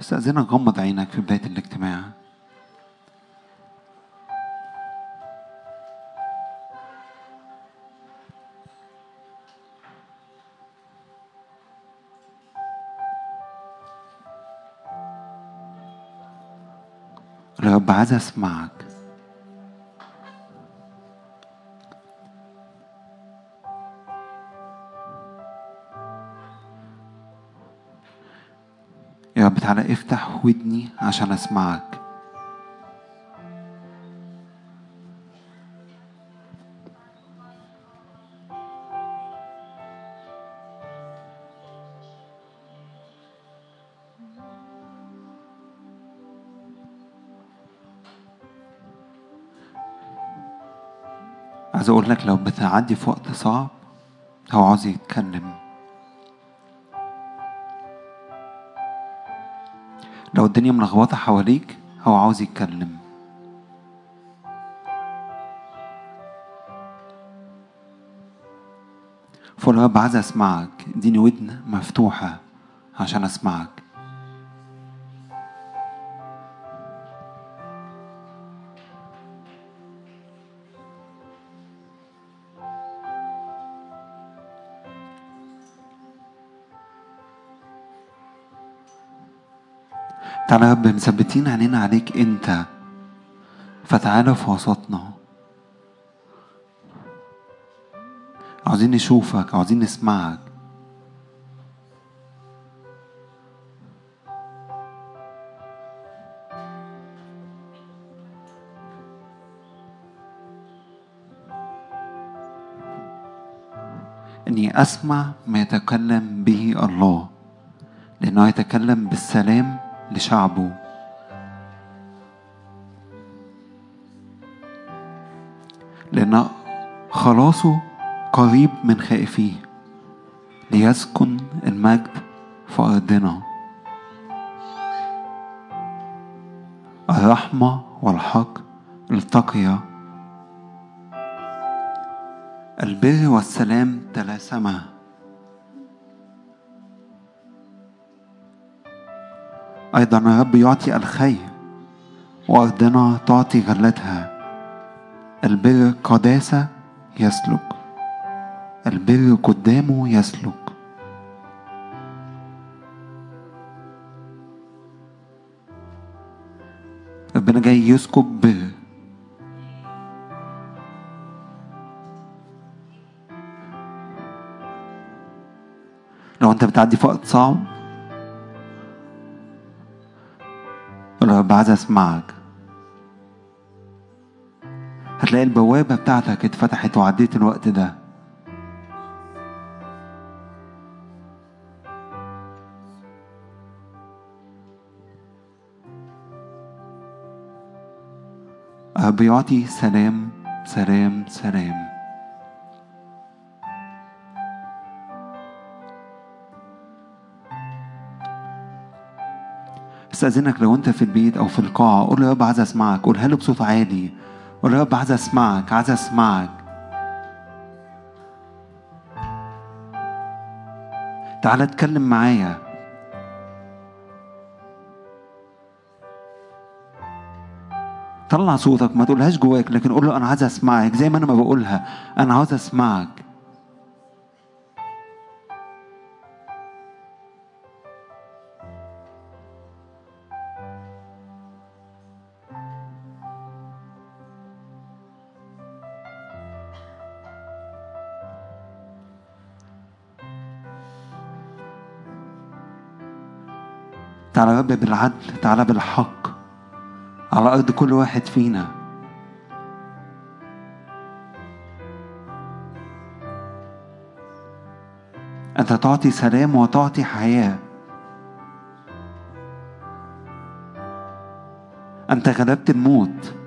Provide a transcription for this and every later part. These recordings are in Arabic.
استأذنك غمض عينك في بداية الاجتماع. رب عايز أسمعك. تعالى افتح ودني عشان اسمعك. عايز أقول لك لو بتعدي في وقت صعب هو عاوز يتكلم. لو الدنيا ملخبطة حواليك هو عاوز يتكلم. فقول يا عايز أسمعك. اديني ودن مفتوحة عشان أسمعك. تعالى يا رب مثبتين عينينا عليك انت. فتعالى في وسطنا. عاوزين نشوفك عاوزين نسمعك. إني أسمع ما يتكلم به الله لأنه يتكلم بالسلام لشعبه. لأن خلاصه قريب من خائفيه. ليسكن المجد في أرضنا. الرحمة والحق التقيا. البر والسلام تلاسما. أيضا الرب يعطي الخير وأرضنا تعطي غلتها. البر قداسة يسلك. البر قدامه يسلك. ربنا جاي يسكب بر. لو أنت بتعدي في وقت صعب قول يا رب عايز اسمعك. هتلاقي البوابة بتاعتك اتفتحت وعديت الوقت ده. رب يعطي سلام سلام سلام. أستأذنك لو أنت في البيت أو في القاعة. قول يا رب عايز أسمعك. قولها له بصوت عالي. قول يا رب عايز أسمعك. عايز أسمعك. تعالى اتكلم معايا. طلع صوتك. ما تقولهاش جواك لكن قول له أنا عايز أسمعك. زي ما أنا ما بقولها. أنا عاوز أسمعك. رب بالعدل تعالى بالحق. على أرض كل واحد فينا. أنت تعطي سلام وتعطي حياة. أنت غلبت الموت.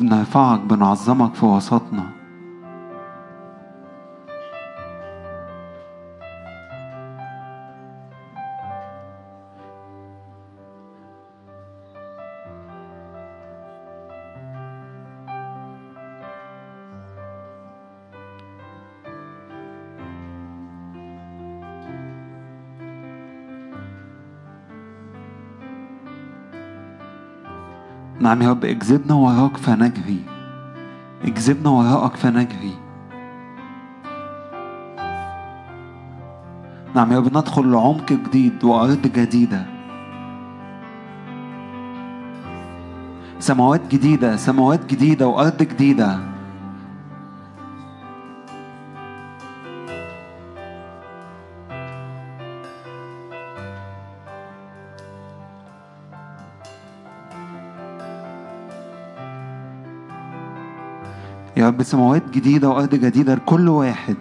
بنرفعك بنعظمك في وسطنا. نعم يا رب اجذبنا وراك فنجري. اجذبنا وراءك فنجري. نعم يا رب ندخل لعمق جديد وأرض جديدة. سماوات جديدة سماوات جديدة وأرض جديدة. يا رب سماوات جديدة وأرض جديدة لكل واحد.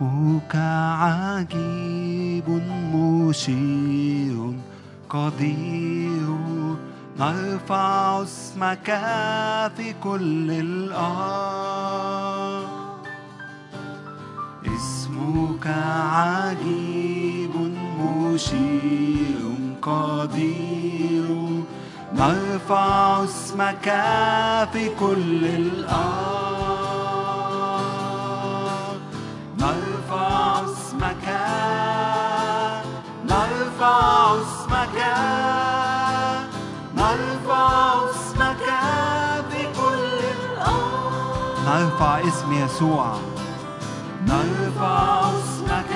اسمك عجيب مشير قدير نرفع اسمك في كل الأرض. اسمك عجيب مشير قدير نرفع اسمك في كل الأرض. نرفع اسم يسوع. نرفع اسمك.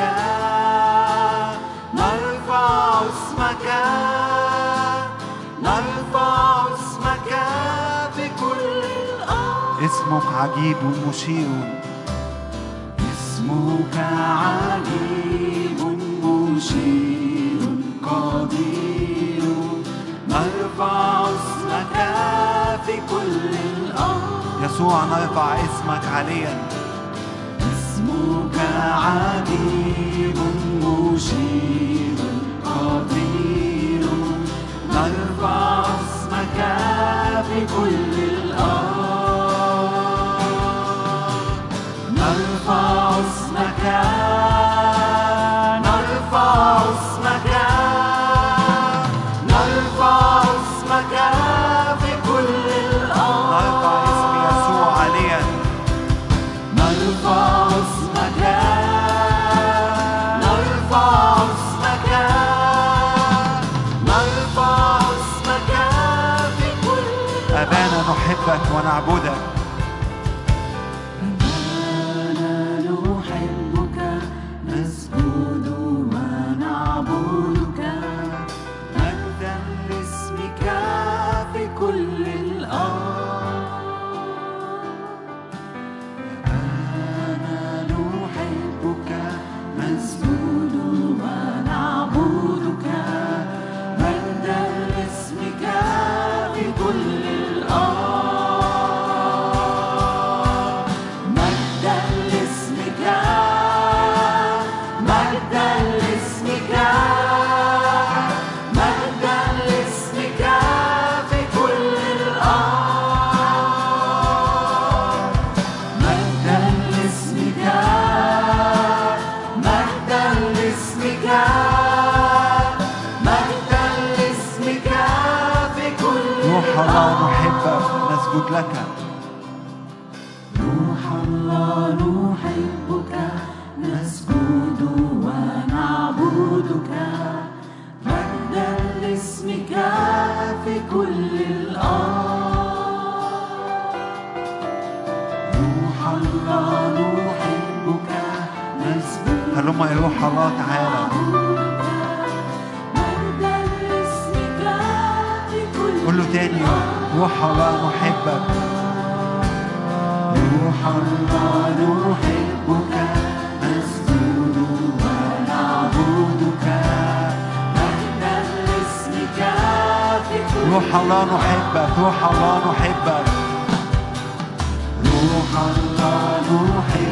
نرفع اسمك. نرفع اسمك في كل الأرض. اسمك عجيب مشير اسمك عجيب مشير قدير. نرفع يسوع نرفع اسمك عليا. اسمك عجيب مشير قدير. نرفع اسمك في كل الأرض. نحبك ونعبدك. اللهم يروح روح الله تعالى قول له تاني روح الله نحبك روح الله نحبك نسجد ونعبدك مجدا لاسمك روح الله نحبك روح الله نحبك روح الله نحبك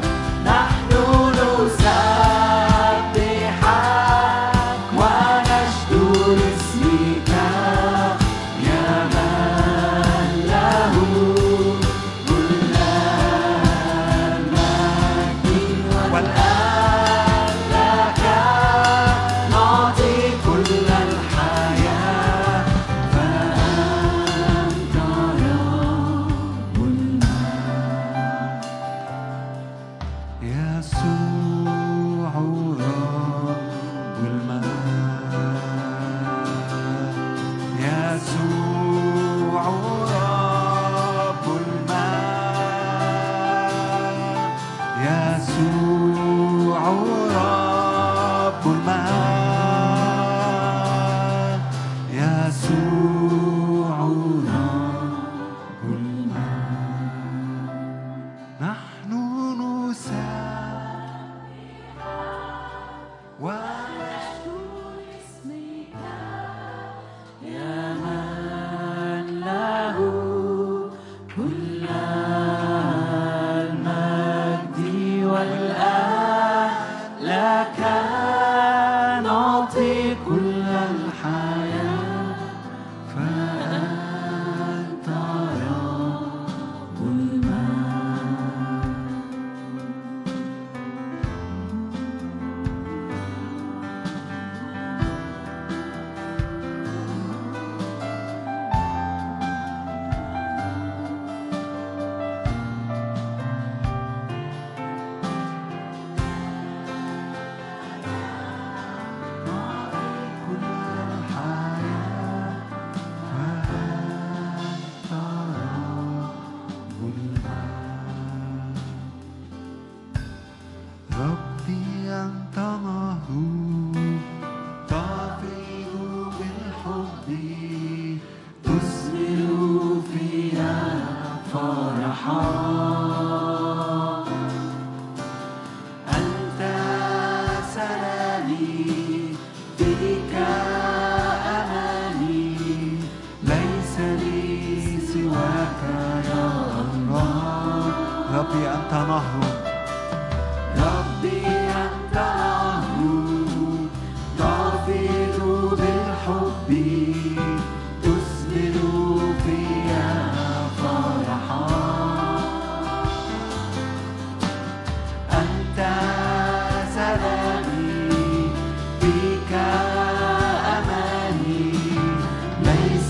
Ferrari.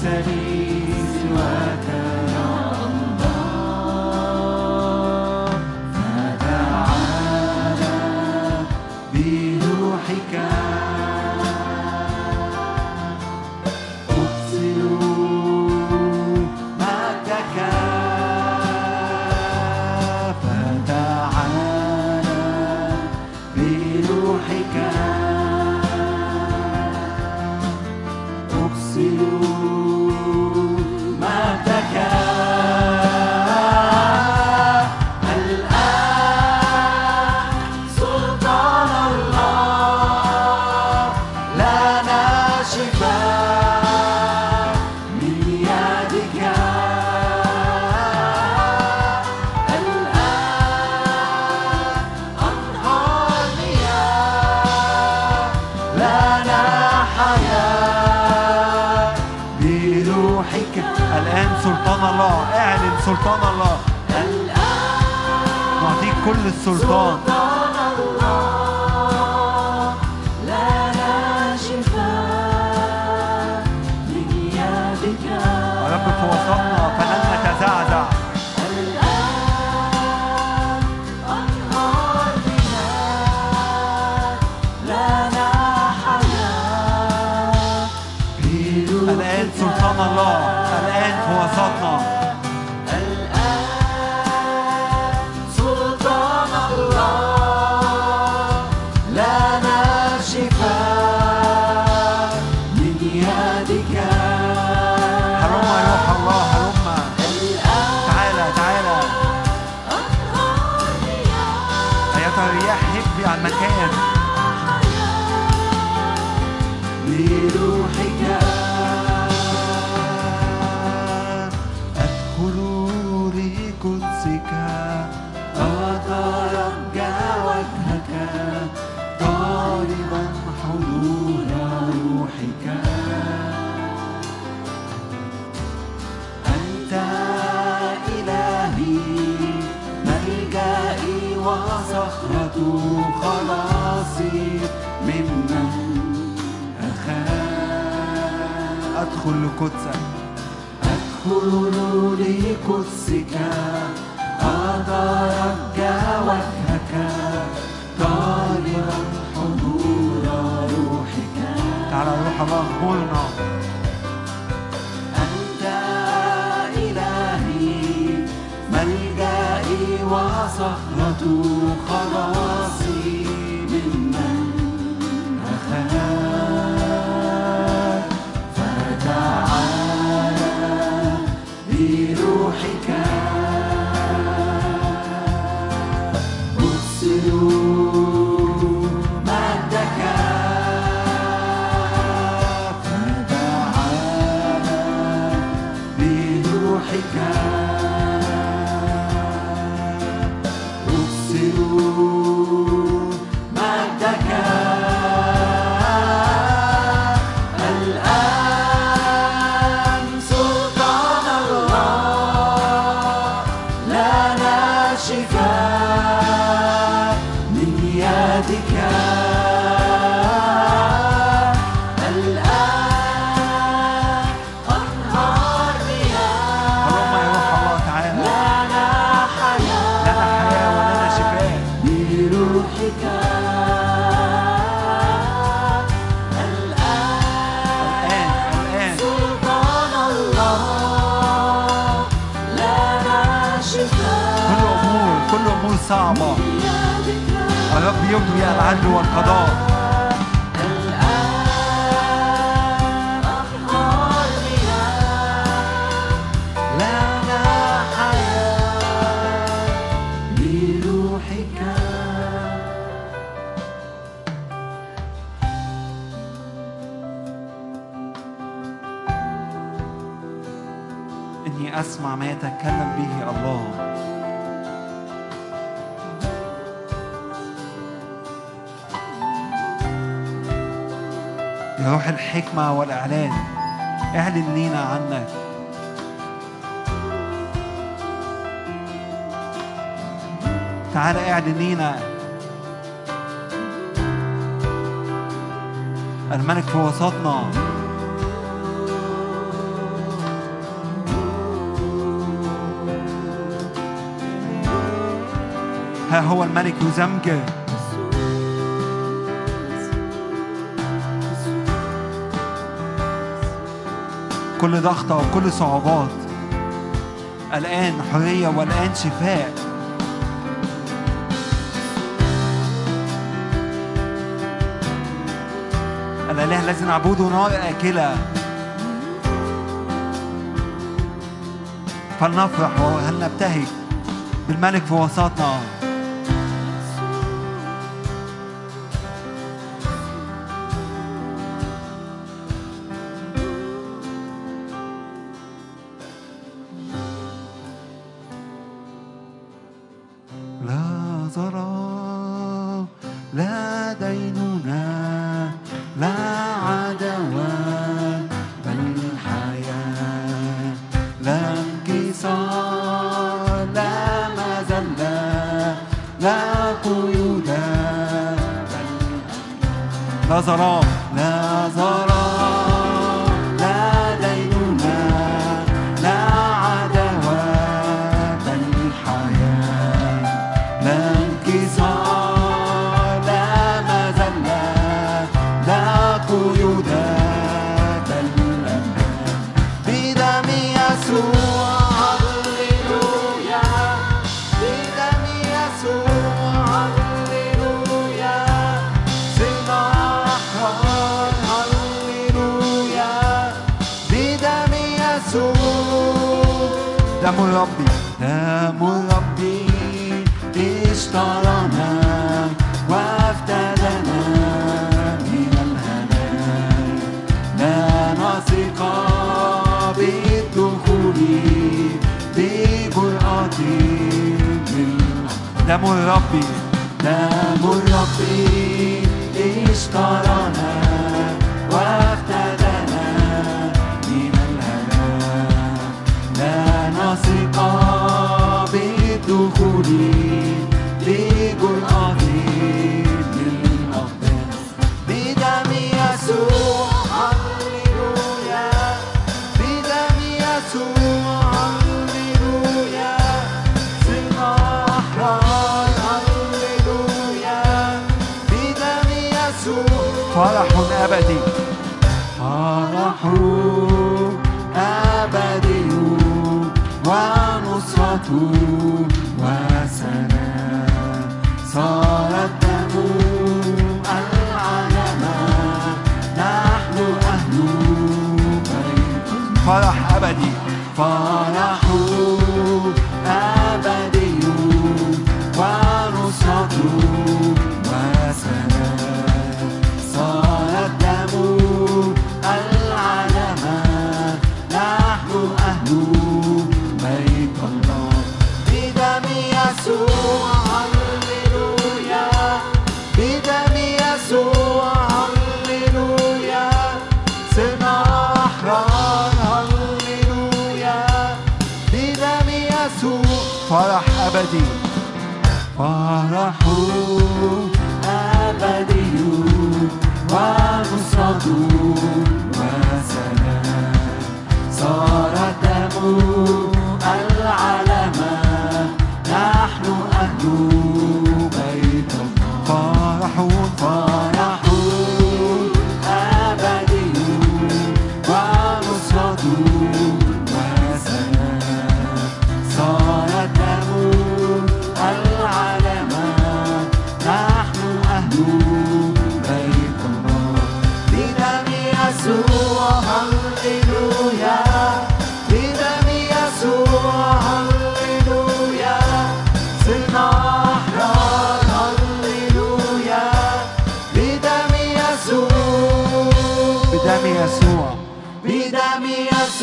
said you. وسطنا ها هو الملك يزمج كل ضغطة وكل صعوبات. الآن حرية والآن شفاء. الذي نعبده نار آكلة فلنفرح وهل نبتهج بالملك في وسطنا دم الرب دم الرب إسقى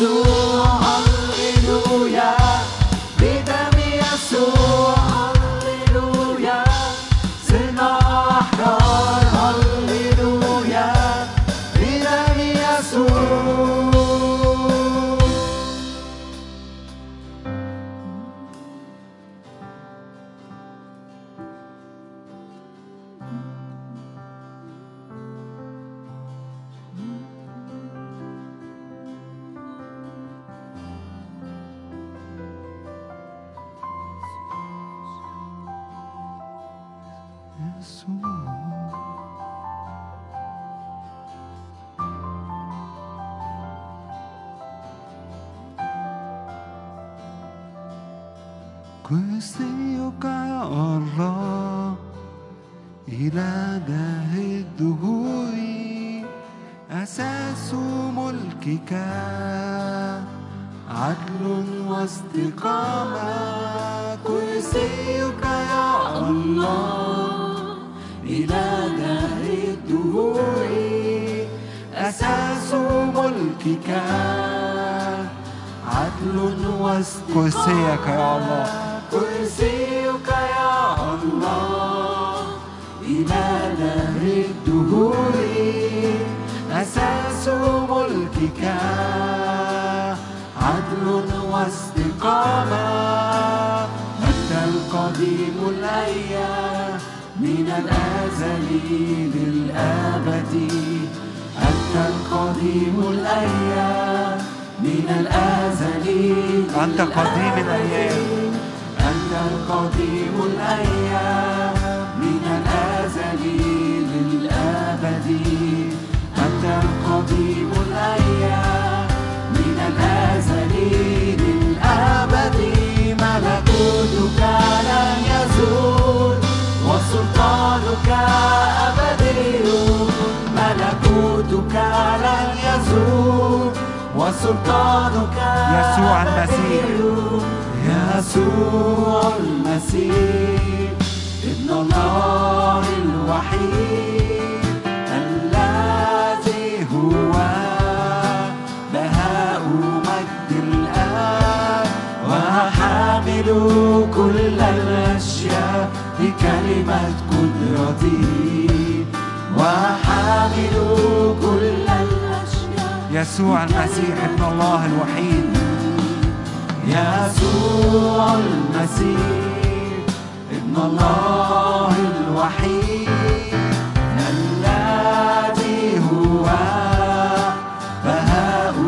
يسوع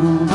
Ooh.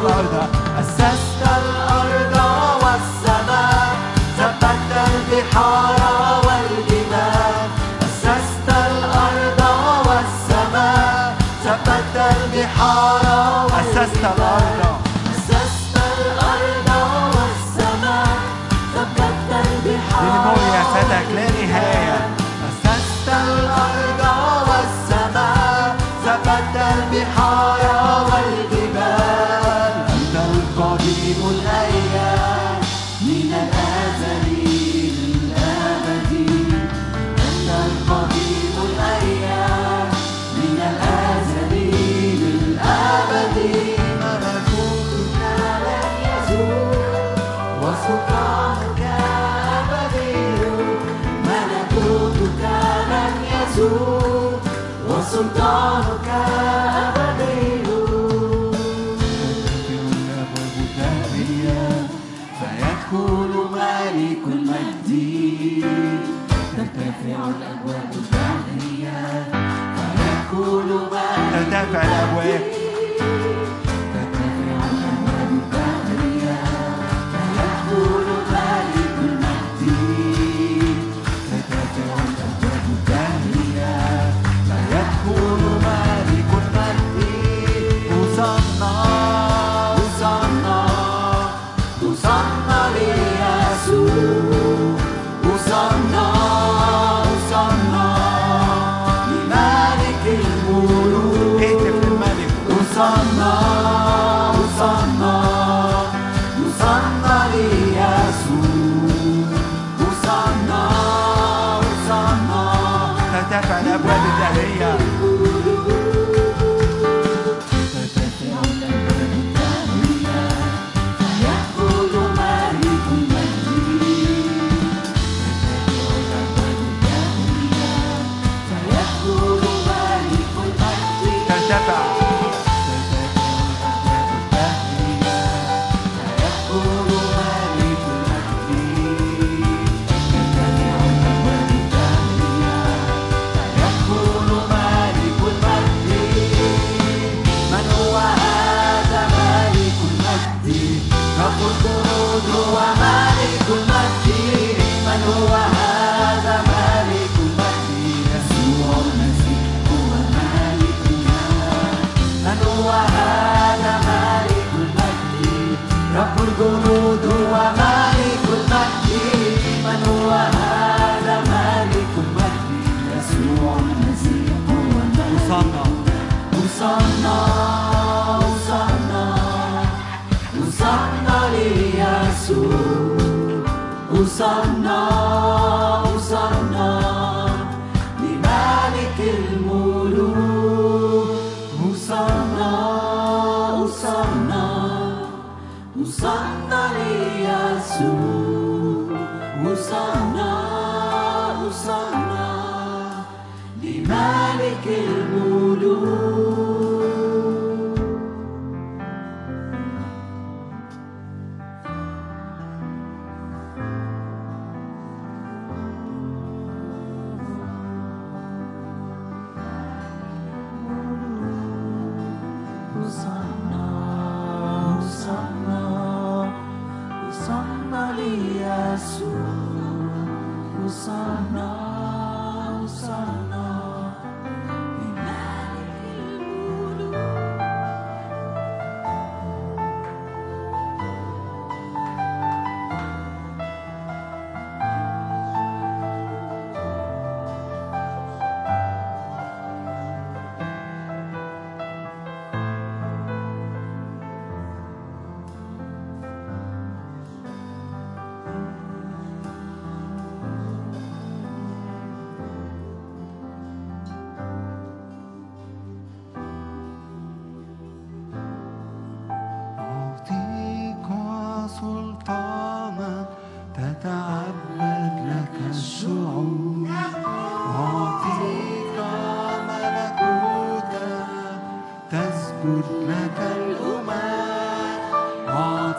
louder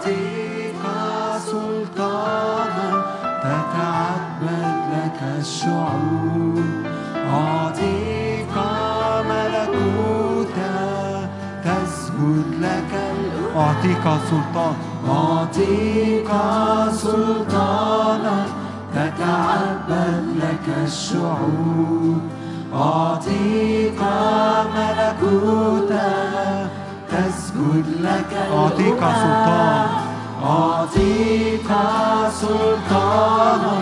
الأمم أعطيك سلطانا الشعوب أعطيك ملكوتا تسجد لك الأمم أعطيك سلطان أعطيك سلطانا تتعبد لك الشعوب أعطيك ملكوتا تسجد لك أعطيك سلطان أعطيك سلطانا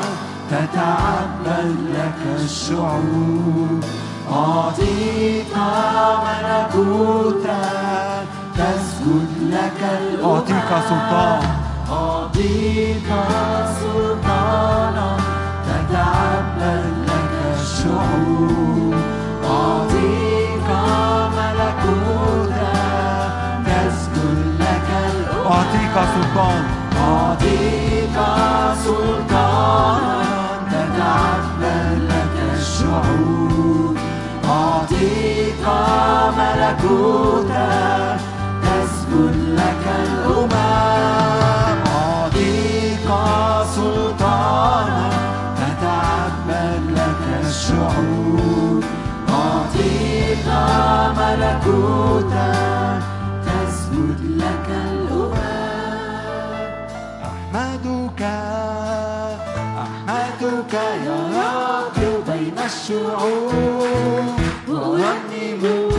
تتعبد لك الشعوب أعطيك ملكوتا تسجد لك أعطيك سلطان. أعطيك سلطانا تتعبد لك الشعوب أعطيك ملكوتا أعطيك سلطان أعطيك سلطانا تتعبد لك الشعوب أعطيك ملكوتا تسجد لك الأمم أعطيك سلطانا تتعبد لك الشعوب أعطيك ملكوتا الشعوب وأرنم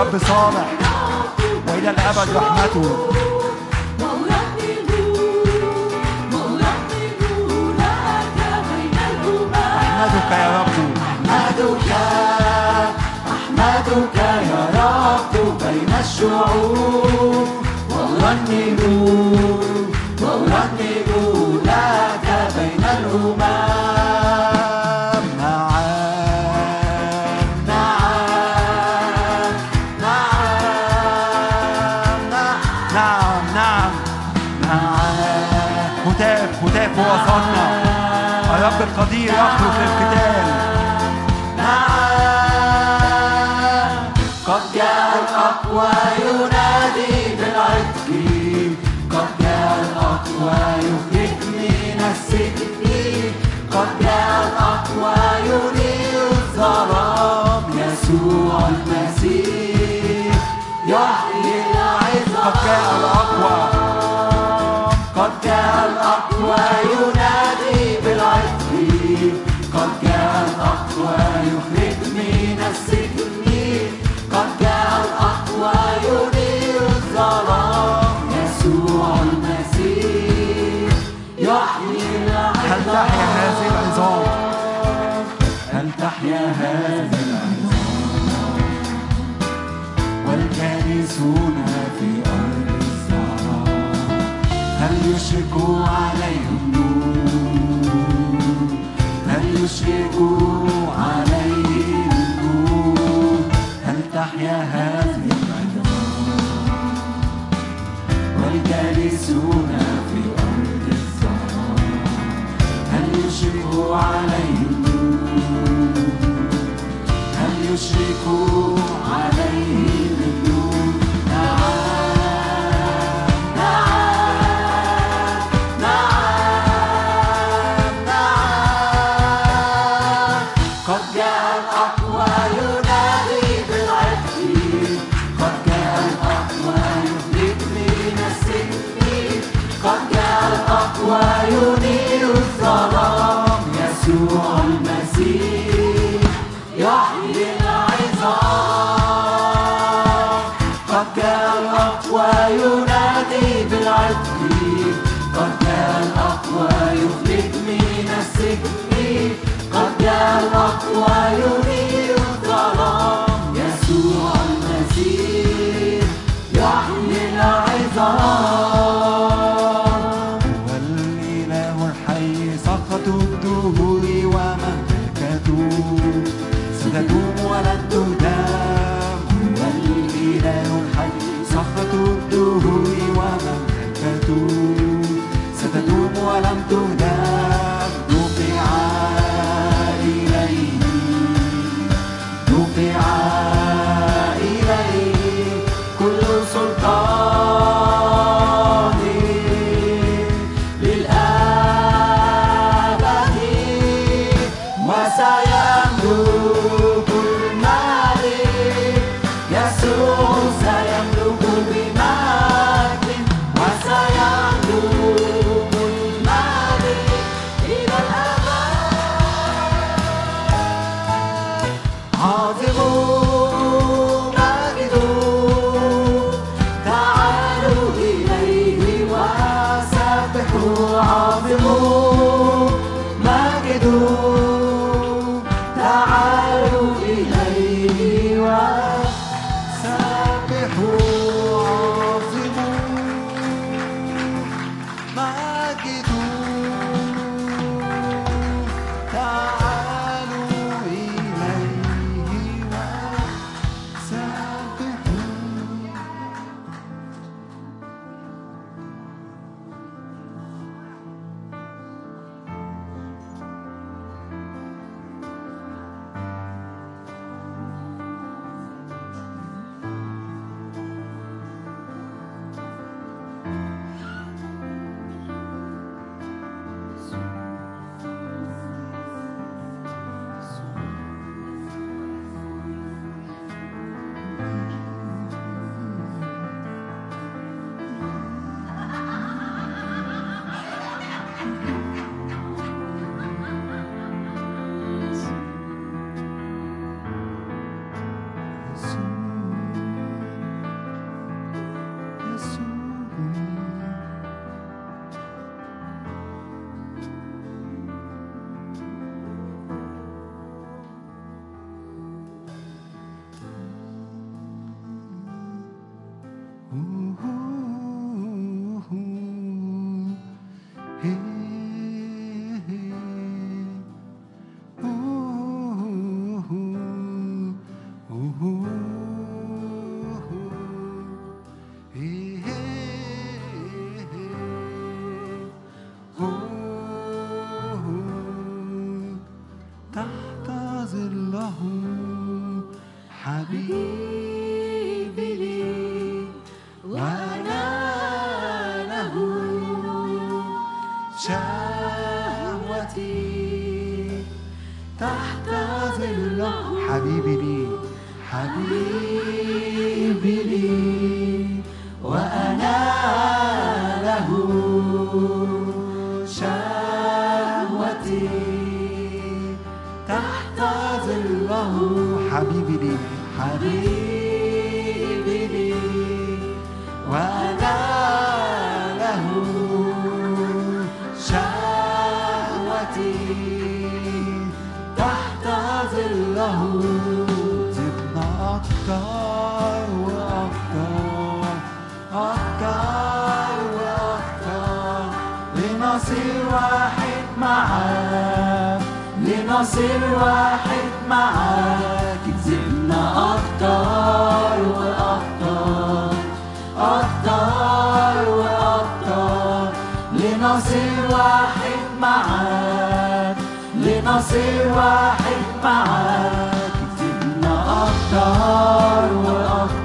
رب صالح وإلى الأبد رحمته. أحمدك يا رب. أحمدك أحمدك يا رب بين الشعوب. وأرنم وأرنم لك بين الأمم عليه هل يشرك عليه Wyoming. الله حبيبي لي حبيبي لي وأنا له شهوتي تحت ظله تبنى أكثر وأكثر أكثر وأكثر لنصير واحد معاه لنصير واحد معاك تسيبنا أكتر وأكتر أكتر وأكتر. لنصير واحد معاك لنصير واحد معاك. تسيبنا أكتر وأكتر.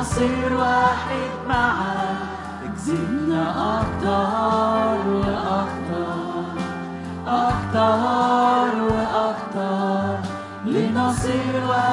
نصير واحد معك اكذبنا أكتر وأكتر. أكتر وأكتر. لنصير واحد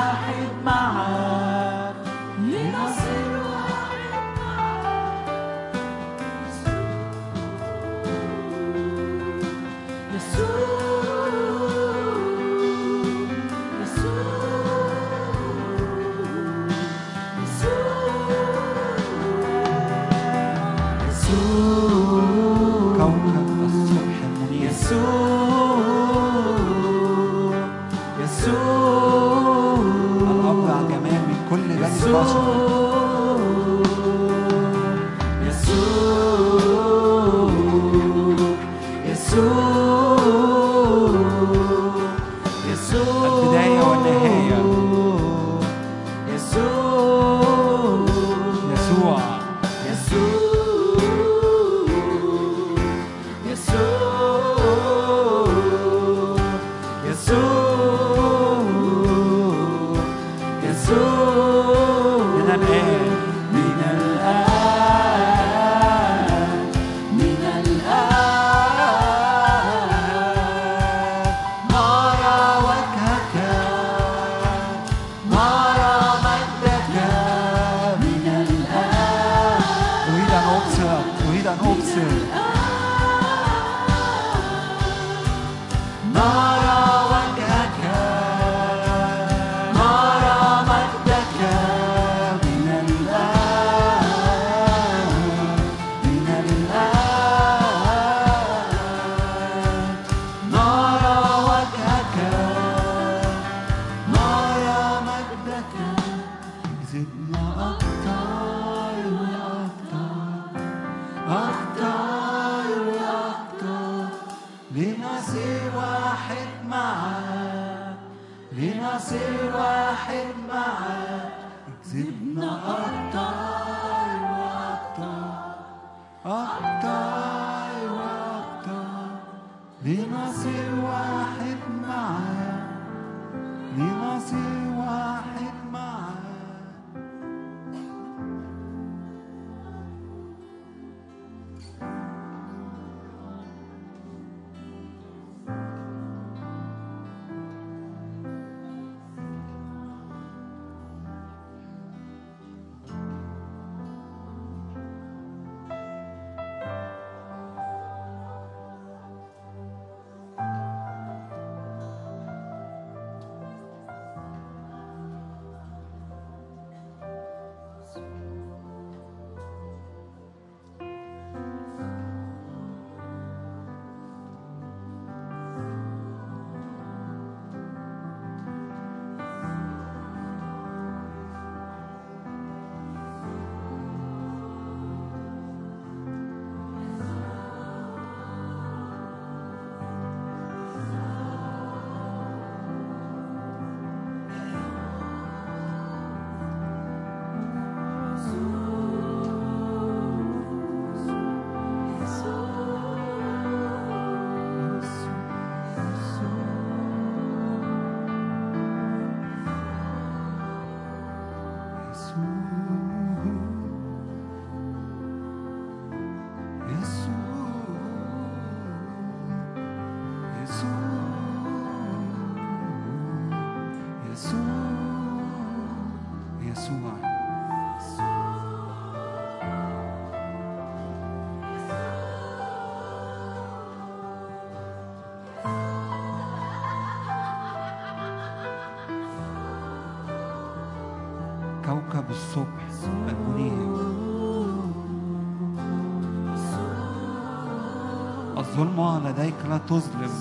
تظلم.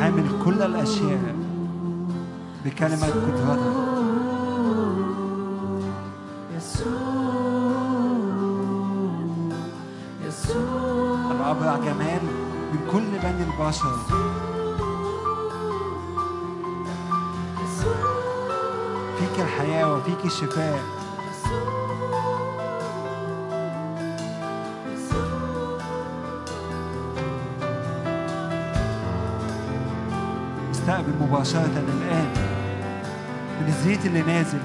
حامل كل الأشياء بكلمة قدرتك الأبرع جمال من كل بني البشر. فيك الحياة وفيك الشفاء. استقبل مباشرة الآن. من الزيت اللي نازل.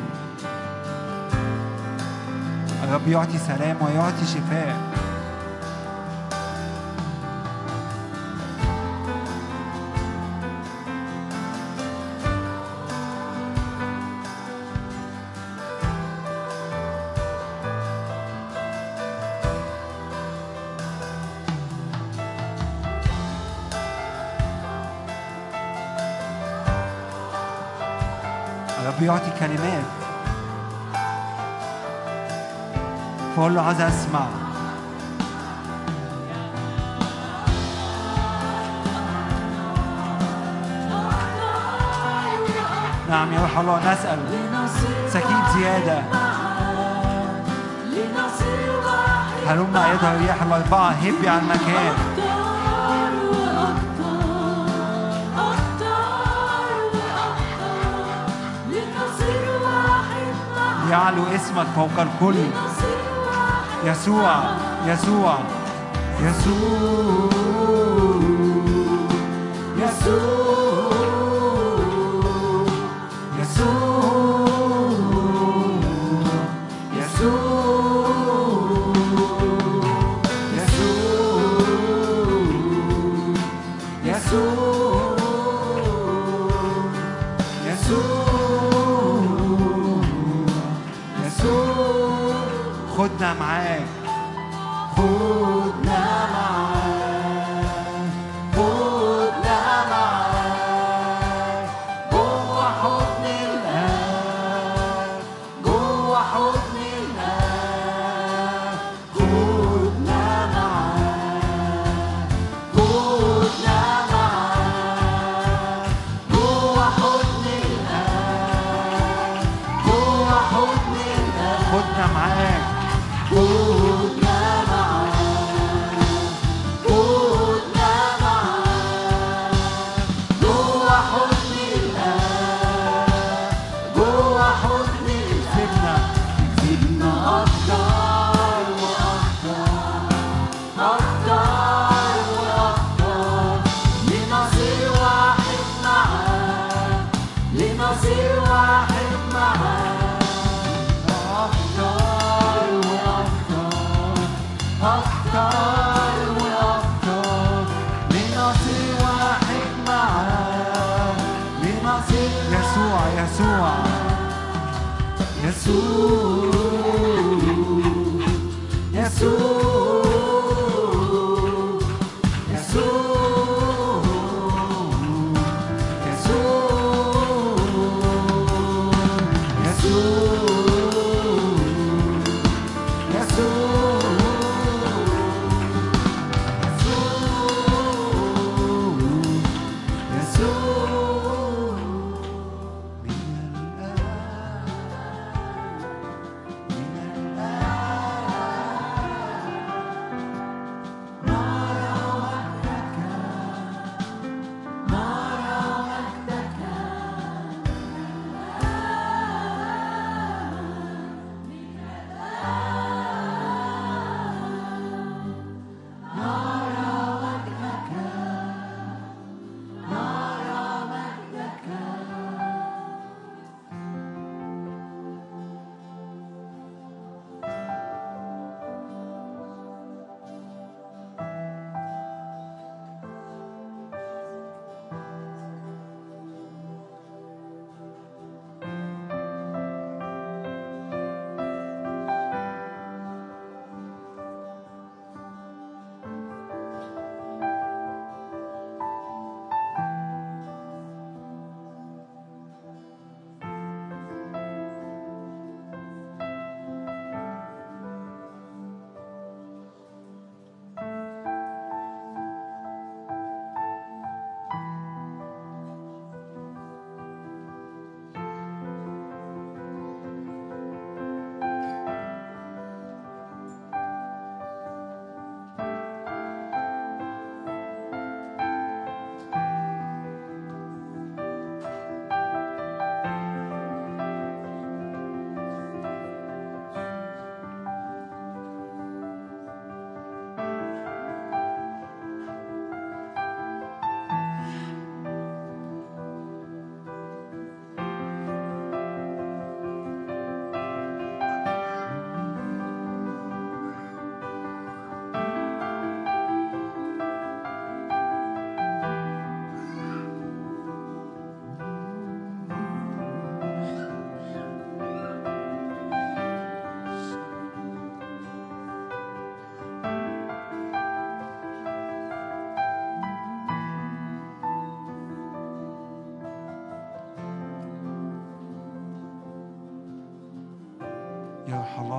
الرب يعطي سلام ويعطي شفاء. أعطي كلمات. فقول له عايز أسمع. نعم يا روح الله نسأل. سكيب زيادة. هلما يظهر الرياح الأربعة يطبعها هبي على المكان. يعلو اسمك فوق الكل. يسوع يسوع يسوع. يسوع.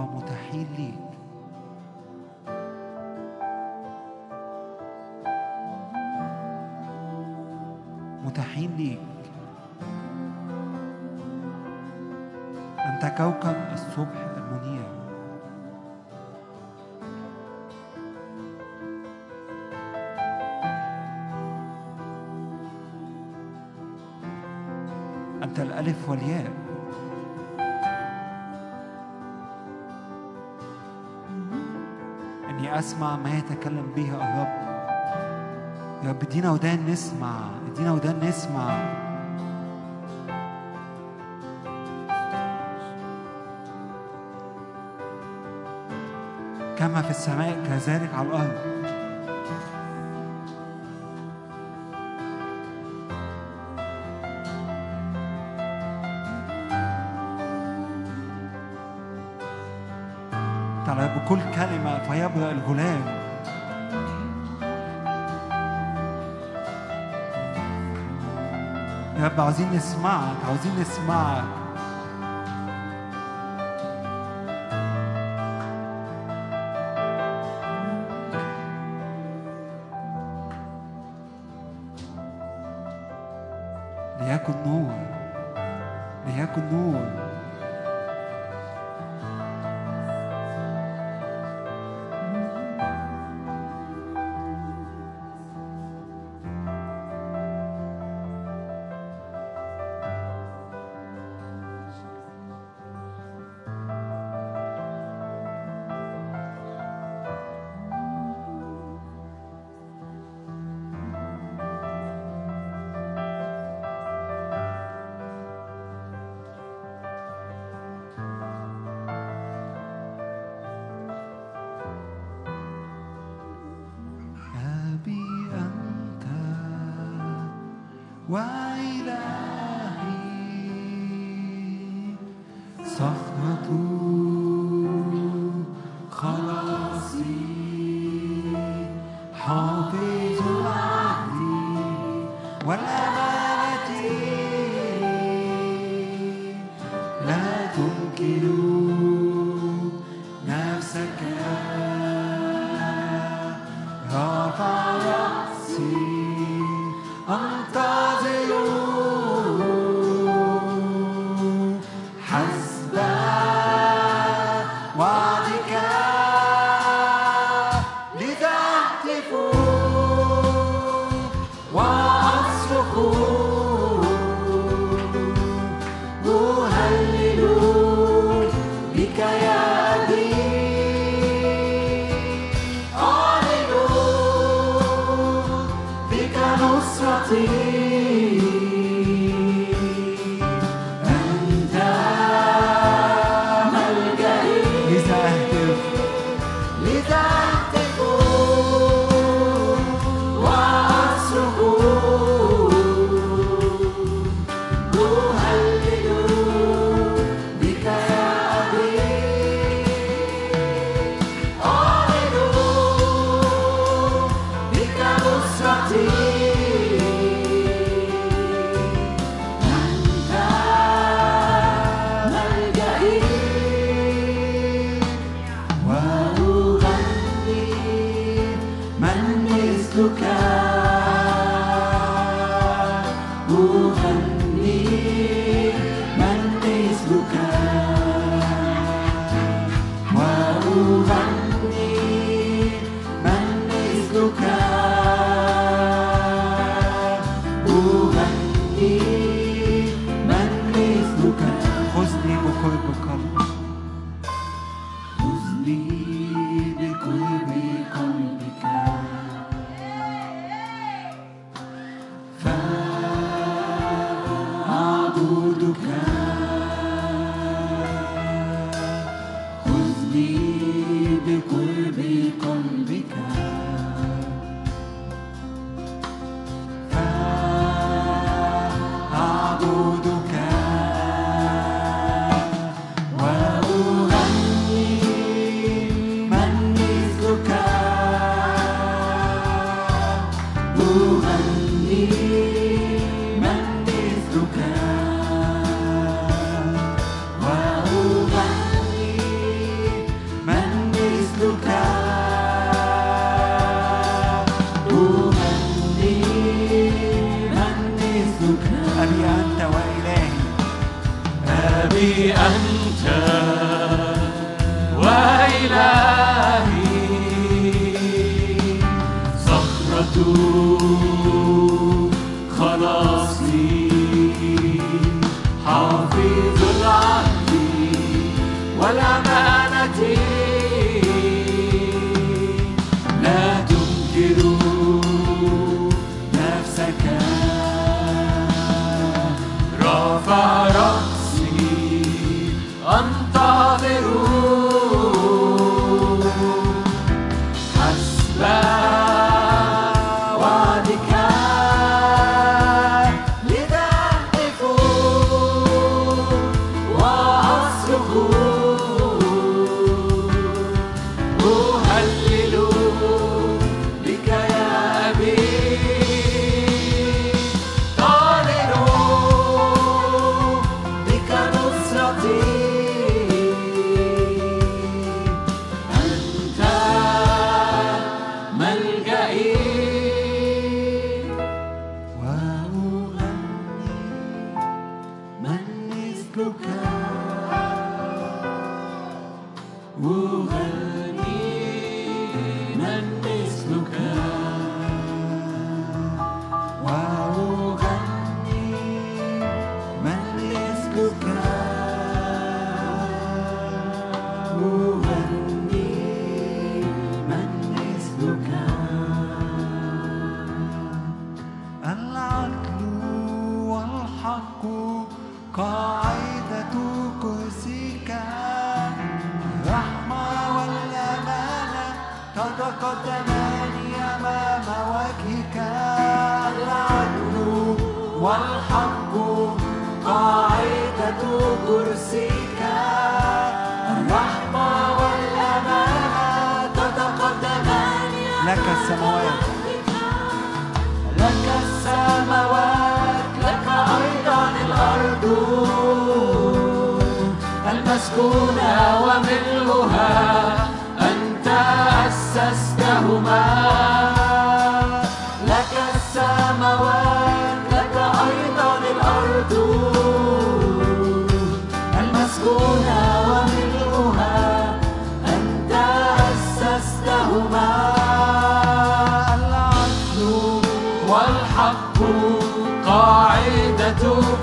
متاحين ليك متاحين ليك. أنت كوكب الصبح المنير. أنت الألف والياء. أسمع ما يتكلم به الرب. يا رب ادينا ودان نسمع ادينا ودان نسمع. كما في السماء كذلك على الأرض. فيبرأ الغلام يا رب عاوزين نسمعك عاوزين نسمعك. Why?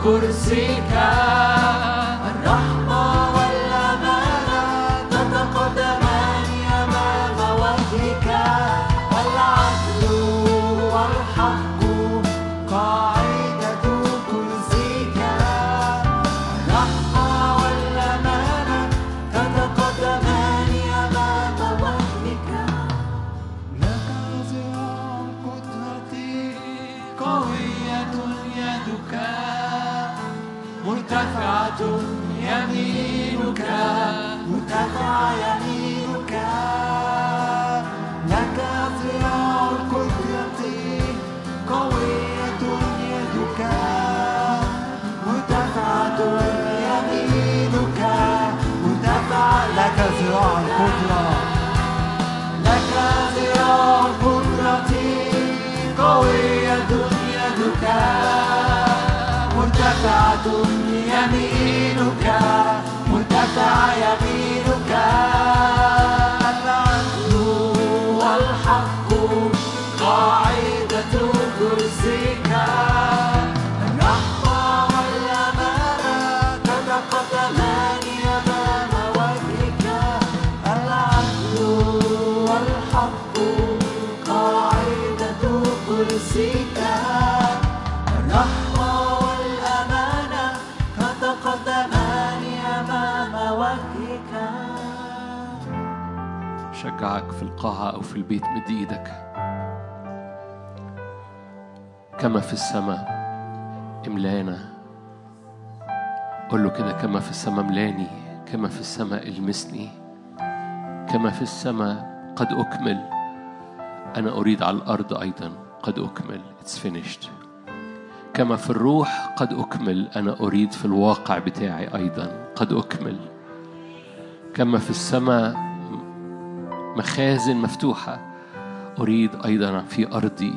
por secar. يمينك مرتفع القاعة أو في البيت مد إيدك. كما في السماء املانا. قول له كده كما في السماء ملاني كما في السماء المسني كما في السماء قد أكمل. أنا أريد على الأرض أيضا قد أكمل. It's finished. كما في الروح قد أكمل. أنا أريد في الواقع بتاعي أيضا قد أكمل. كما في السماء مخازن مفتوحة. أريد أيضا في أرضي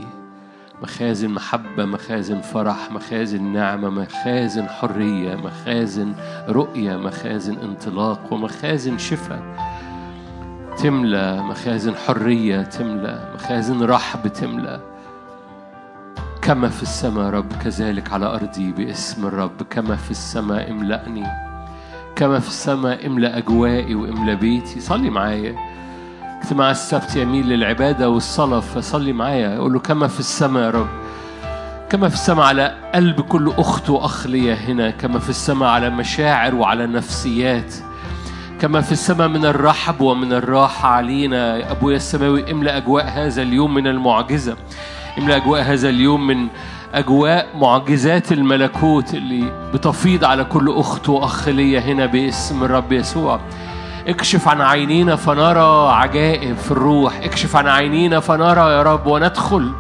مخازن محبة مخازن فرح مخازن نعمة مخازن حرية مخازن رؤية مخازن انطلاق ومخازن شفاء. تملى مخازن حرية تملى مخازن رحب تملى كما في السماء رب كذلك على أرضي باسم الرب. كما في السماء املأني. كما في السماء املأ أجوائي واملأ بيتي. صلي معايا. اجتماع السبت يميل للعبادة والصلاة فصلي معايا. قول له كما في السماء يا رب. كما في السماء على قلب كل أخت وأخ ليا هنا. كما في السماء على مشاعر وعلى نفسيات. كما في السماء من الرحب ومن الراحة علينا. يا أبويا السماوي املأ أجواء هذا اليوم من المعجزة. املأ أجواء هذا اليوم من أجواء معجزات الملكوت اللي بتفيض على كل أخت وأخ ليا هنا باسم الرب يسوع. اكشف عن عينينا فنرى عجائب في الروح. اكشف عن عينينا فنرى يا رب وندخل.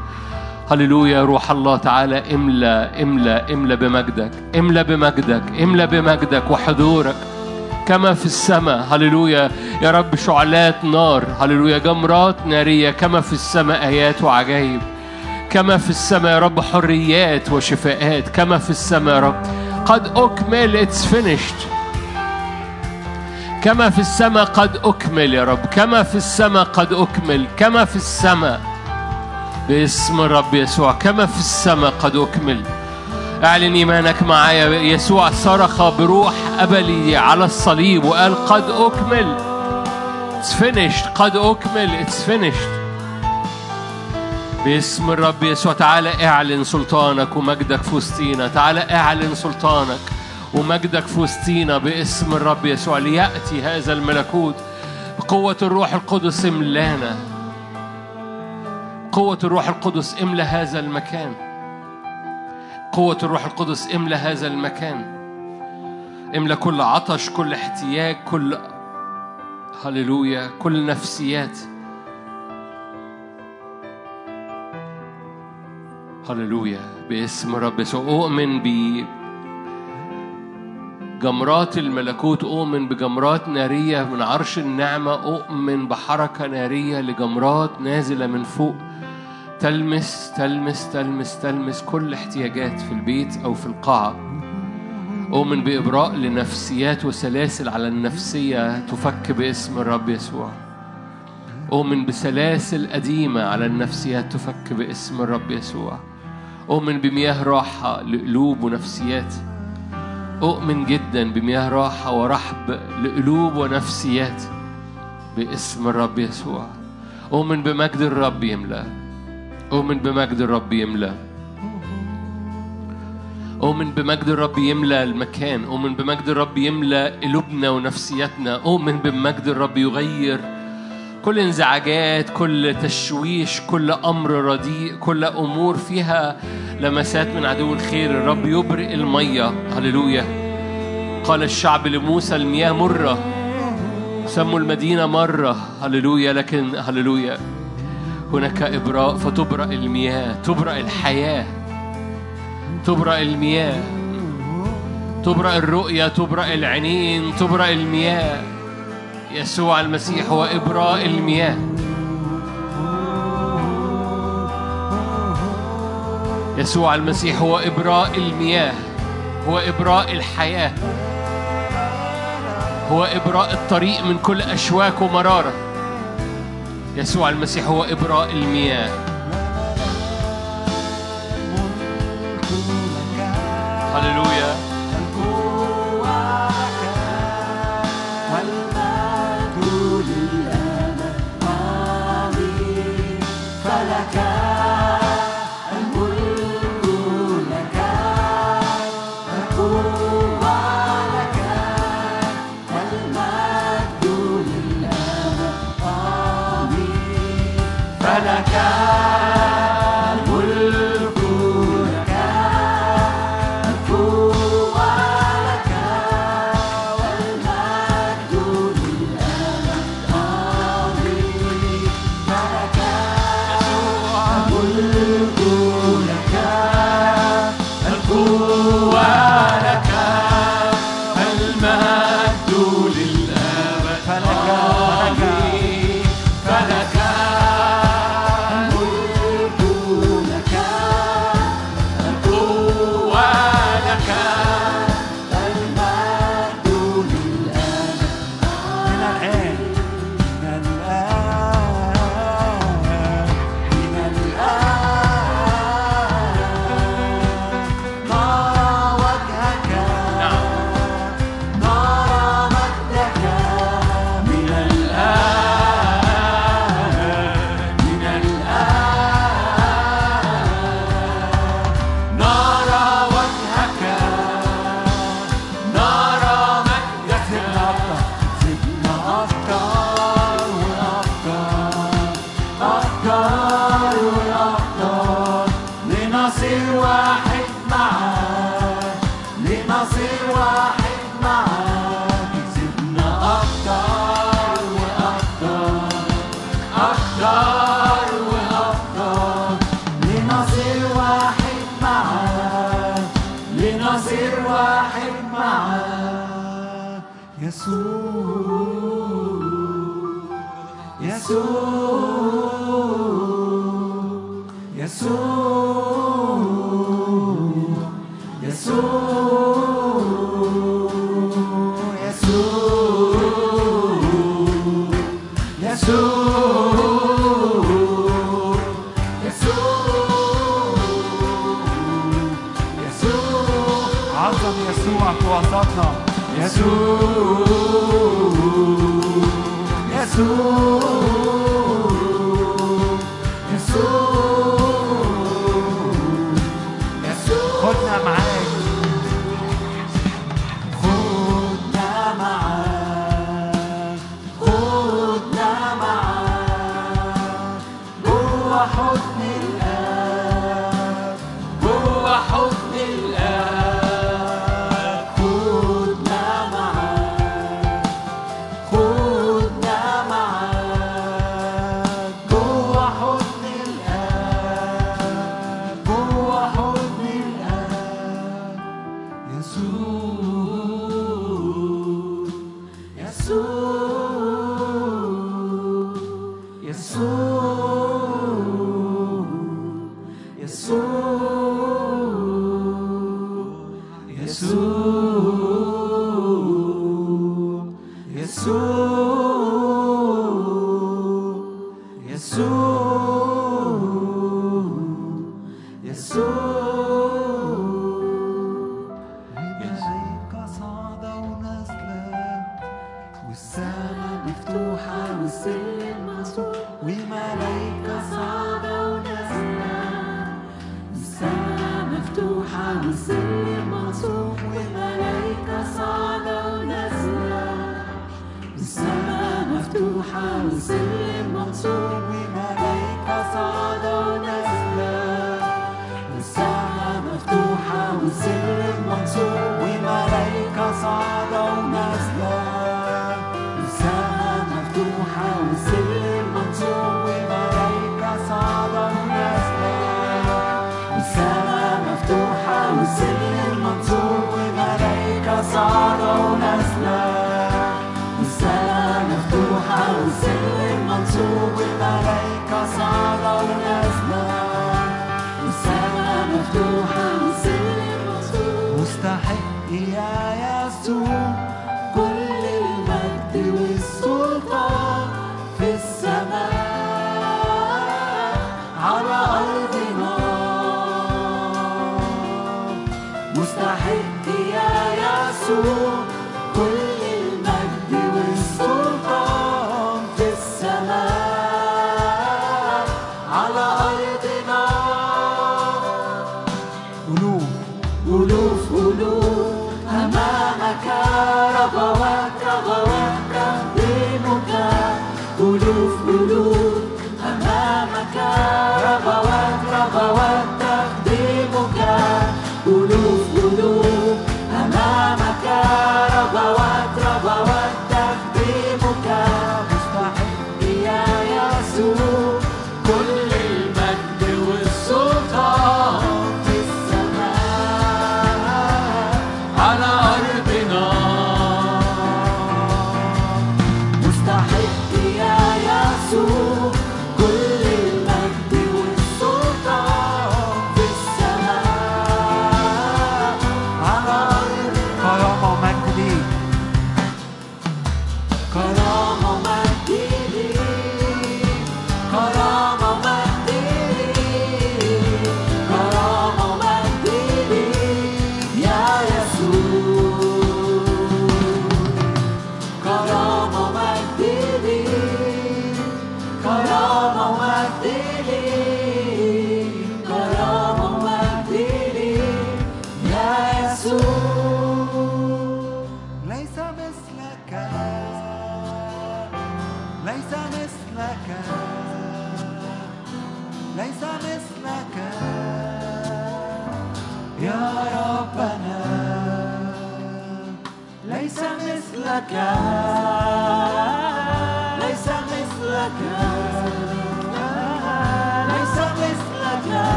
هللويا روح الله تعالى املأ املأ املأ بمجدك املأ بمجدك املأ بمجدك وحضورك كما في السماء. هللويا يا رب شعلات نار. هللويا جمرات نارية كما في السماء آيات وعجائب كما في السماء يا رب حريات وشفاءات كما في السماء يا رب. قد أكمل it's finished. كما في السماء قد أكمل يا رب كما في السماء قد أكمل كما في السماء. باسم الرب يسوع كما في السماء قد أكمل. أعلن إيمانك معايا يسوع صرخ بروح أبلي على الصليب وقال قد أكمل. It's finished قد أكمل It's finished. باسم الرب يسوع تعالى اعلن سلطانك ومجدك في وسطينا تعالى اعلن سلطانك. ومجدك في وسطينا باسم الرب يسوع ليأتي هذا الملكوت. بقوة الروح القدس املانا. قوة الروح القدس املا هذا المكان. قوة الروح القدس املا هذا المكان. املا كل عطش كل احتياج كل هللويا كل نفسيات. هللويا باسم رب يسوع. أؤمن ب جمرات الملكوت أؤمن بجمرات نارية من عرش النعمة أؤمن بحركة نارية لجمرات نازلة من فوق. تلمس تلمس تلمس تلمس كل احتياجات في البيت أو في القاعة. أؤمن بإبراء لنفسيات وسلاسل على النفسية تفك باسم الرب يسوع. أؤمن بسلاسل قديمة على النفسيات تفك باسم الرب يسوع. أؤمن بمياه راحة لقلوب ونفسيات أؤمن جدا بمياه راحة ورحب لقلوب ونفسيات باسم الرب يسوع. أؤمن بمجد الرب يملأ. أؤمن بمجد الرب يملأ. أؤمن بمجد الرب يملأ المكان. أؤمن بمجد الرب يملأ قلوبنا ونفسياتنا. أؤمن بمجد الرب يغير كل انزعاجات كل تشويش كل أمر رديء كل أمور فيها لمسات من عدو الخير. الرب يبرئ المية. هللويا. قال الشعب لموسى المياه مرة. سموا المدينة مرة. هللويا. لكن هللويا. هناك إبراء فتبرأ المياه. تبرأ الحياة. تبرأ المياه. تبرأ الرؤية. تبرأ العينين. تبرأ المياه. يسوع المسيح هو إبراء المياه. يسوع المسيح هو إبراء المياه هو إبراء الحياة هو إبراء الطريق من كل أشواك ومرارة. يسوع المسيح هو إبراء المياه.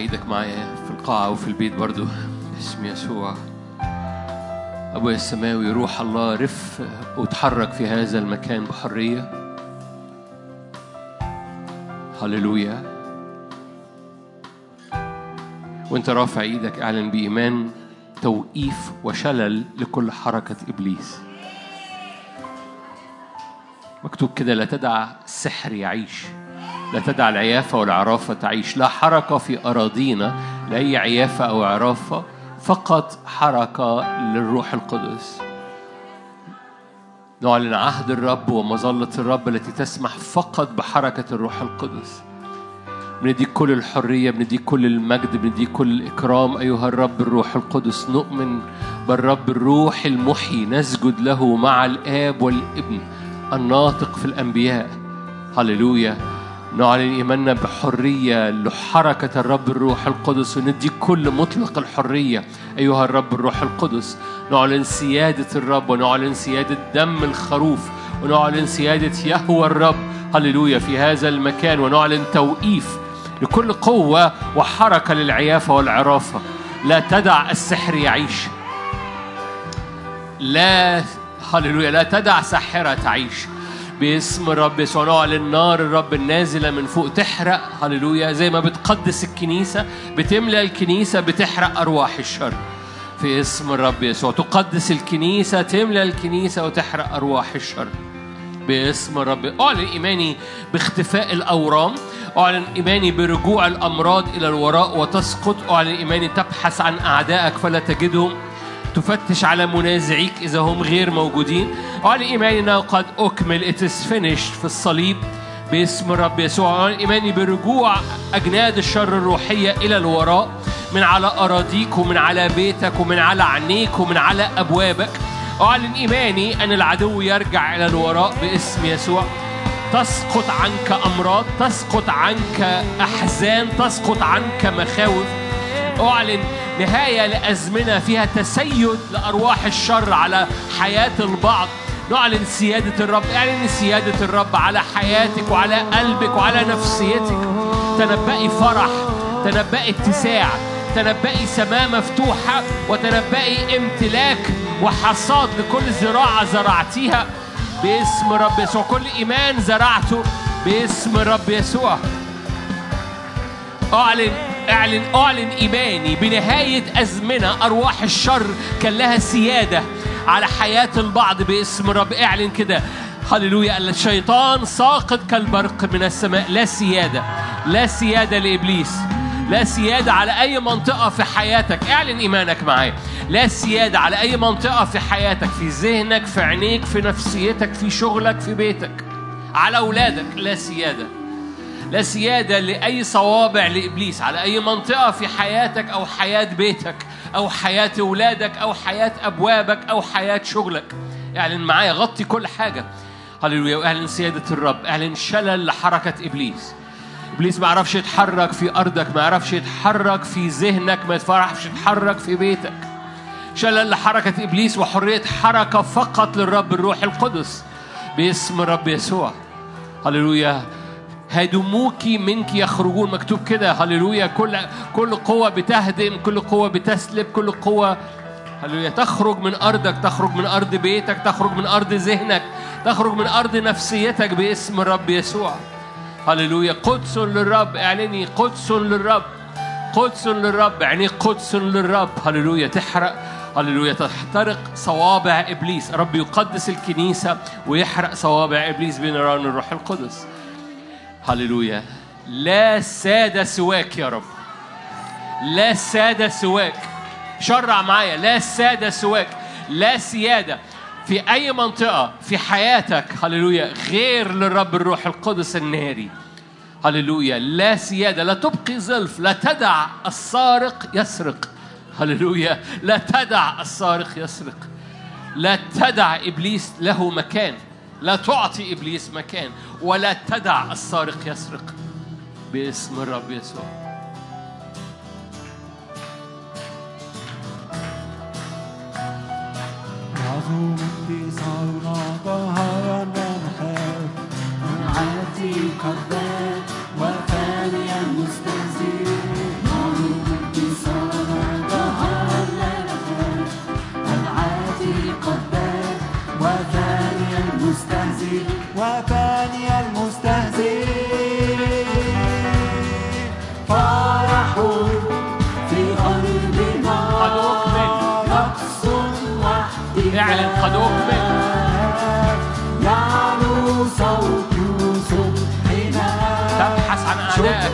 إيدك معايا في القاعة وفي البيت برضو. باسم يسوع. أبويا السماوي روح الله رف وتحرك في هذا المكان بحرية. هللويا. وأنت رافع إيدك أعلن بإيمان توقيف وشلل لكل حركة إبليس. مكتوب كده لا تدع السحر يعيش. لا تدع العيافة والعرافة تعيش. لا حركة في أراضينا لأي عيافة أو عرافة فقط حركة للروح القدس. نعلن عهد الرب ومظلة الرب التي تسمح فقط بحركة الروح القدس. بنديك كل الحرية بنديك كل المجد بنديك كل الإكرام. أيها الرب الروح القدس نؤمن بالرب الروح المحيي. نسجد له مع الآب والابن الناطق في الأنبياء. هللويا. نعلن إيماننا بحرية لحركة الرب الروح القدس وندي كل مطلق الحرية. أيها الرب الروح القدس نعلن سيادة الرب ونعلن سيادة دم الخروف ونعلن سيادة يهوى الرب. هللويا في هذا المكان ونعلن توقيف لكل قوة وحركة للعيافة والعرافة. لا تدع السحر يعيش. لا هللويا لا تدع ساحرة تعيش. باسم الرب يسوع نعلن نار الرب النازلة من فوق تحرق هللويا. زي ما بتقدس الكنيسة بتملى الكنيسة بتحرق أرواح الشر. في اسم الرب يسوع تقدس الكنيسة تملى الكنيسة وتحرق أرواح الشر. باسم الرب أعلن إيماني باختفاء الأورام أعلن إيماني برجوع الأمراض إلى الوراء وتسقط أعلن إيماني تبحث عن أعدائك فلا تجدهم. تفتش على منازعيك إذا هم غير موجودين. أعلن إيماني أنه قد أكمل. It is finished في الصليب. باسم الرب يسوع. أعلن إيماني برجوع أجناد الشر الروحية إلى الوراء من على أراضيك ومن على بيتك ومن على عينيك ومن على أبوابك. أعلن إيماني أن العدو يرجع إلى الوراء باسم يسوع. تسقط عنك أمراض تسقط عنك أحزان تسقط عنك مخاوف. أعلن نهاية لأزمنة فيها تسيد لأرواح الشر على حياة البعض. نعلن سيادة الرب اعلن سيادة الرب على حياتك وعلى قلبك وعلى نفسيتك. تنبئي فرح تنبئي اتساع تنبئي سماء مفتوحة وتنبئي امتلاك وحصاد لكل زراعة زرعتيها باسم رب يسوع. كل إيمان زرعته باسم رب يسوع. أعلن أعلن أعلن إيماني بنهاية أزمنة أرواح الشر كان لها سيادة على حياة البعض باسم رب اعلن كده. هللويا. الشيطان ساقط كالبرق من السماء. لا سيادة. لا سيادة لإبليس. لا سيادة على أي منطقة في حياتك. اعلن إيمانك معايا. لا سيادة على أي منطقة في حياتك. في ذهنك في عينيك في نفسيتك في شغلك في بيتك. على أولادك. لا سيادة. لا سيادة لأي صوابع لإبليس على أي منطقة في حياتك أو حياة بيتك أو حياة أولادك أو حياة أبوابك أو حياة شغلك. اعلن معايا غطي كل حاجة. هللويا واعلن سيادة الرب اعلن شلل لحركة إبليس. إبليس ما يعرفش يتحرك في أرضك ما يعرفش يتحرك في ذهنك ما يعرفش يتحرك في بيتك. شلل لحركة إبليس وحرية حركة فقط للرب الروح القدس. باسم الرب يسوع. هللويا. هدموك منك يخرجون مكتوب كده. هللويا. كل كل قوة بتهدم كل قوة بتسلب كل قوة. هللويا. تخرج من أرضك تخرج من أرض بيتك تخرج من أرض ذهنك تخرج من أرض نفسيتك باسم الرب يسوع. هللويا. قدس للرب اعلني. قدس للرب. قدس للرب يعني قدس للرب. هللويا. تحرق. هللويا. تحترق صوابع إبليس. رب يقدس الكنيسة ويحرق صوابع إبليس بنيران الروح القدس. هللويا. لا سادة سواك يا رب. لا سادة سواك. شرع معايا. لا سادة سواك. لا سيادة. في أي منطقة في حياتك هللويا غير للرب الروح القدس الناري. هللويا. لا سيادة. لا تبقي زلف. لا تدع السارق يسرق. هللويا. لا تدع السارق يسرق. لا تدع إبليس له مكان. لا تعطي إبليس مكان ولا تدع السارق يسرق. باسم الرب يسوع. نخاف عاتي قدام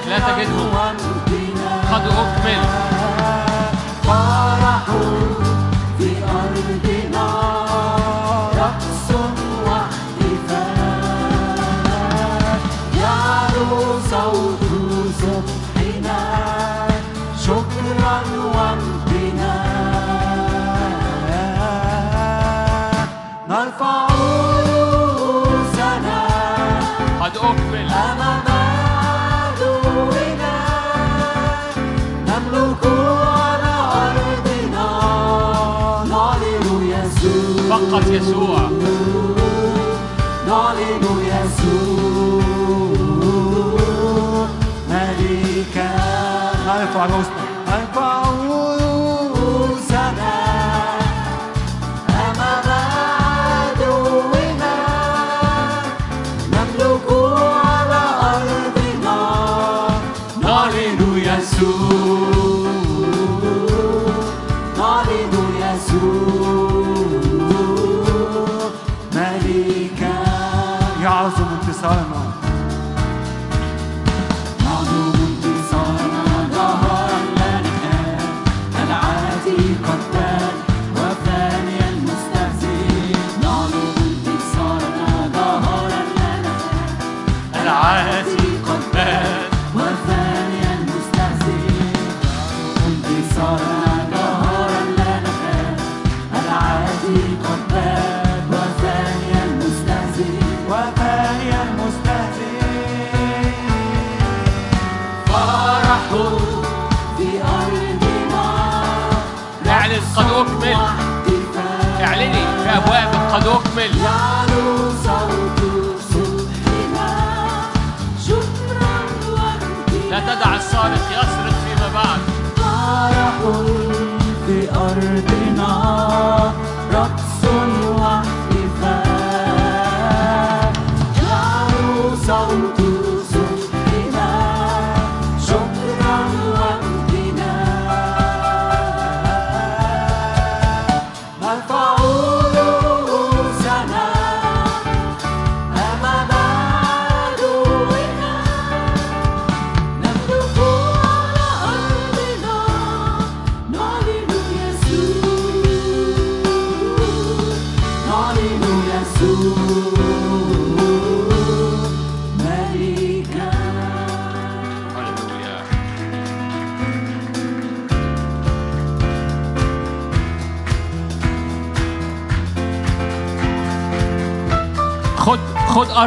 لا تجدهم قد أكمل pessoa.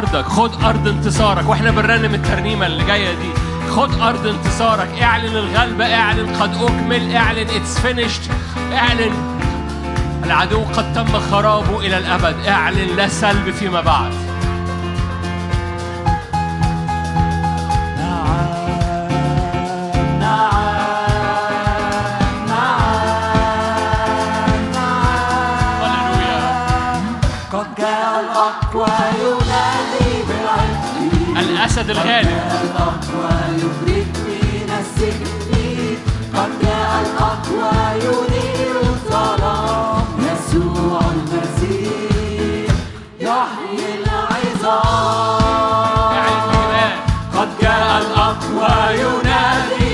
أرضك خد أرض انتصارك. وإحنا بنرنم الترنيمة اللي جاية دي. خد أرض انتصارك. اعلن الغلبة اعلن قد أكمل اعلن it's finished اعلن العدو قد تم خرابه إلى الأبد. اعلن لا سلب فيما بعد. الأسد الغالب قد جاء الأقوى ينير الظلام يسوع المسيح يحيي العظام قد جاء الأقوى ينادي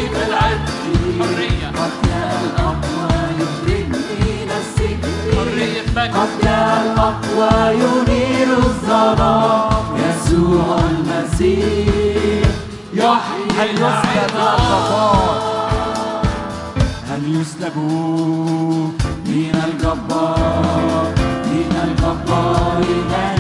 حرية قد جاء الأقوى من السجن قد جاء الأقوى ينير الظلام المسيح يحيي هنسلب من الجبار؟ من الجبار إلى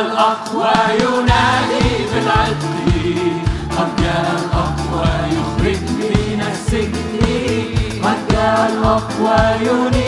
الأقوى ينادي بالعدل. قد جاء الأقوى يخرج من السجن. قد جاء الأقوى ينادي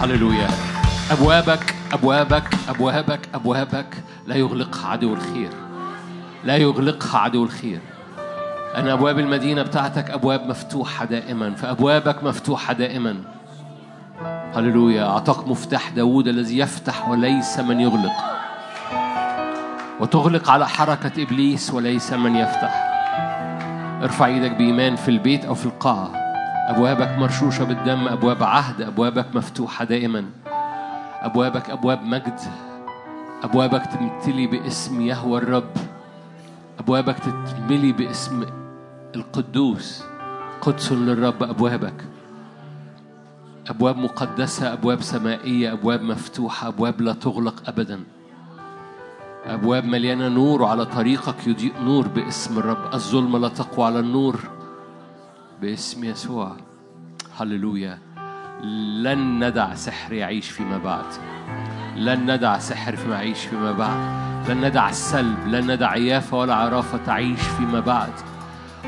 هللويا ابوابك ابوابك ابوابك ابوابك لا يغلقها عدو الخير. لا يغلقها عدو الخير. أن أبواب المدينة بتاعتك أبواب مفتوحة دائما. فأبوابك مفتوحة دائما. هللويا أعطاك مفتاح داود الذي يفتح وليس من يغلق. وتغلق على حركة إبليس وليس من يفتح. ارفع إيدك بإيمان في البيت أو في القاعة. أبوابك مرشوشة بالدم أبواب عهد أبوابك مفتوحة دائما. أبوابك أبواب مجد. أبوابك تمتلي باسم يهوى الرب. أبوابك تتملي باسم القدوس. قدس للرب أبوابك. أبواب مقدسة أبواب سمائية أبواب مفتوحة أبواب لا تغلق أبدا. أبواب مليانة نور وعلى طريقك يضيء نور باسم الرب. الظلمة لا تقوى على النور. باسم يسوع. هللويا. لن ندع سحر يعيش فيما بعد. لن ندع سحر فيما يعيش فيما بعد. لن ندع السلب لن ندع عيافة ولا عرافة تعيش فيما بعد.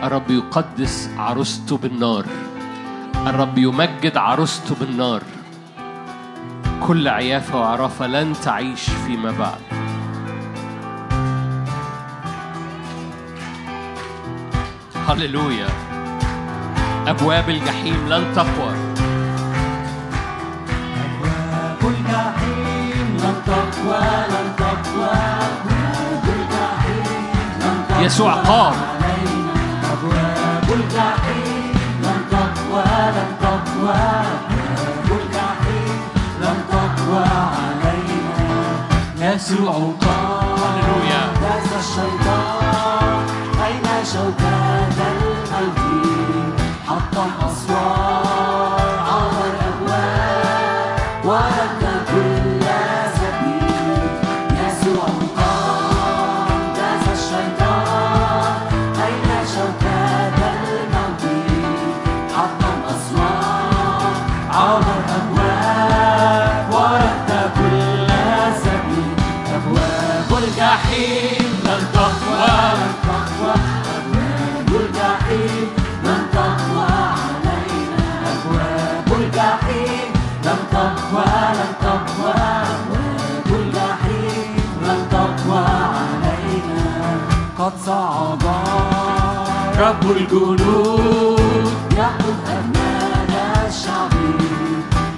الرب يقدس عروسته بالنار. الرب يمجد عروسته بالنار. كل عيافة وعرافة لن تعيش فيما بعد. هللويا. أبواب الجحيم لن تقوى. أبواب الجحيم لن تقوى لن تقوى. أبواب الجحيم لن تقوى يسوع قام أبواب الجحيم لن تقوى لن تقوى. أبواب الجحيم لن تقوى علينا. يسوع قام. هللويا. الشيطان أين شوكات الموت رب الجنود. يأخذ أبناء الشعب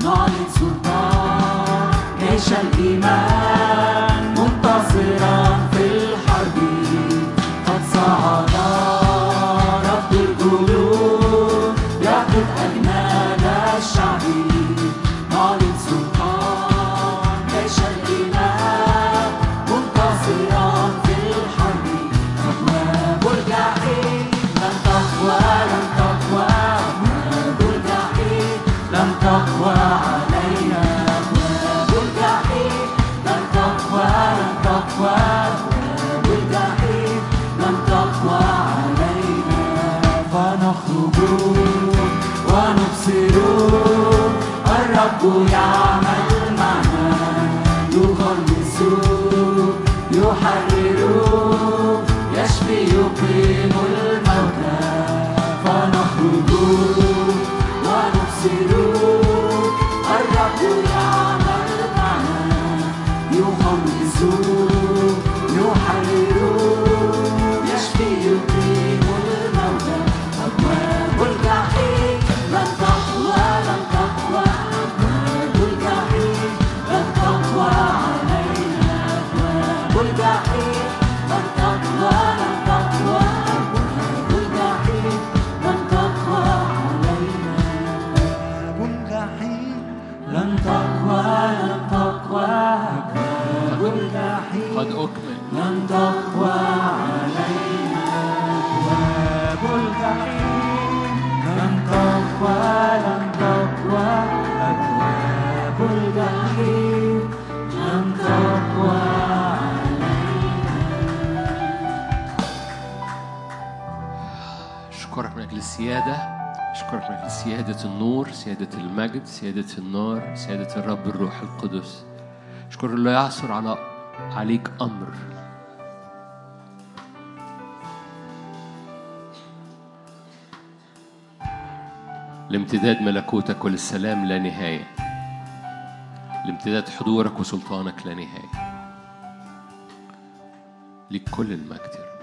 نعلن سلطان. جيش الإيمان السيادة. أشكرك من سيادة النور سيادة المجد سيادة النار سيادة الرب الروح القدس. أشكرك لا يعثر على عليك أمر. لامتداد ملكوتك وللسلام لا نهاية. لامتداد حضورك وسلطانك لا نهاية. لكل المجد يا رب.